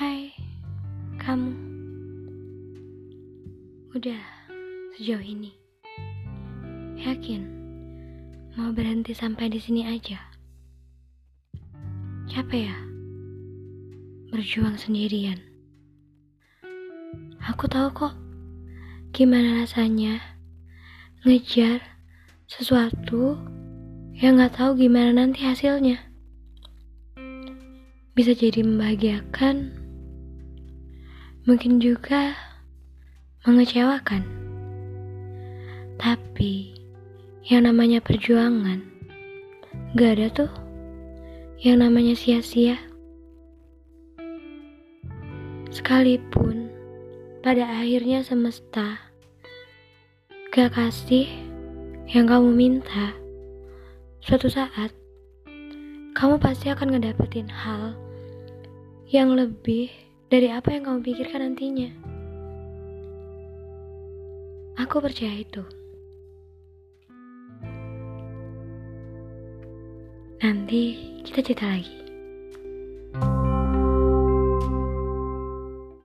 Hai, kamu. Udah sejauh ini. Yakin mau berhenti sampai di sini aja? Capek ya? Berjuang sendirian. Aku tahu kok gimana rasanya ngejar sesuatu yang gak tahu gimana nanti hasilnya bisa jadi membahagiakan mungkin juga mengecewakan. Tapi yang namanya perjuangan gak ada tuh yang namanya sia-sia. Sekalipun pada akhirnya semesta gak kasih yang kamu minta, suatu saat kamu pasti akan ngedapetin hal yang lebih dari apa yang kamu pikirkan nantinya. Aku percaya itu. Nanti kita cerita lagi.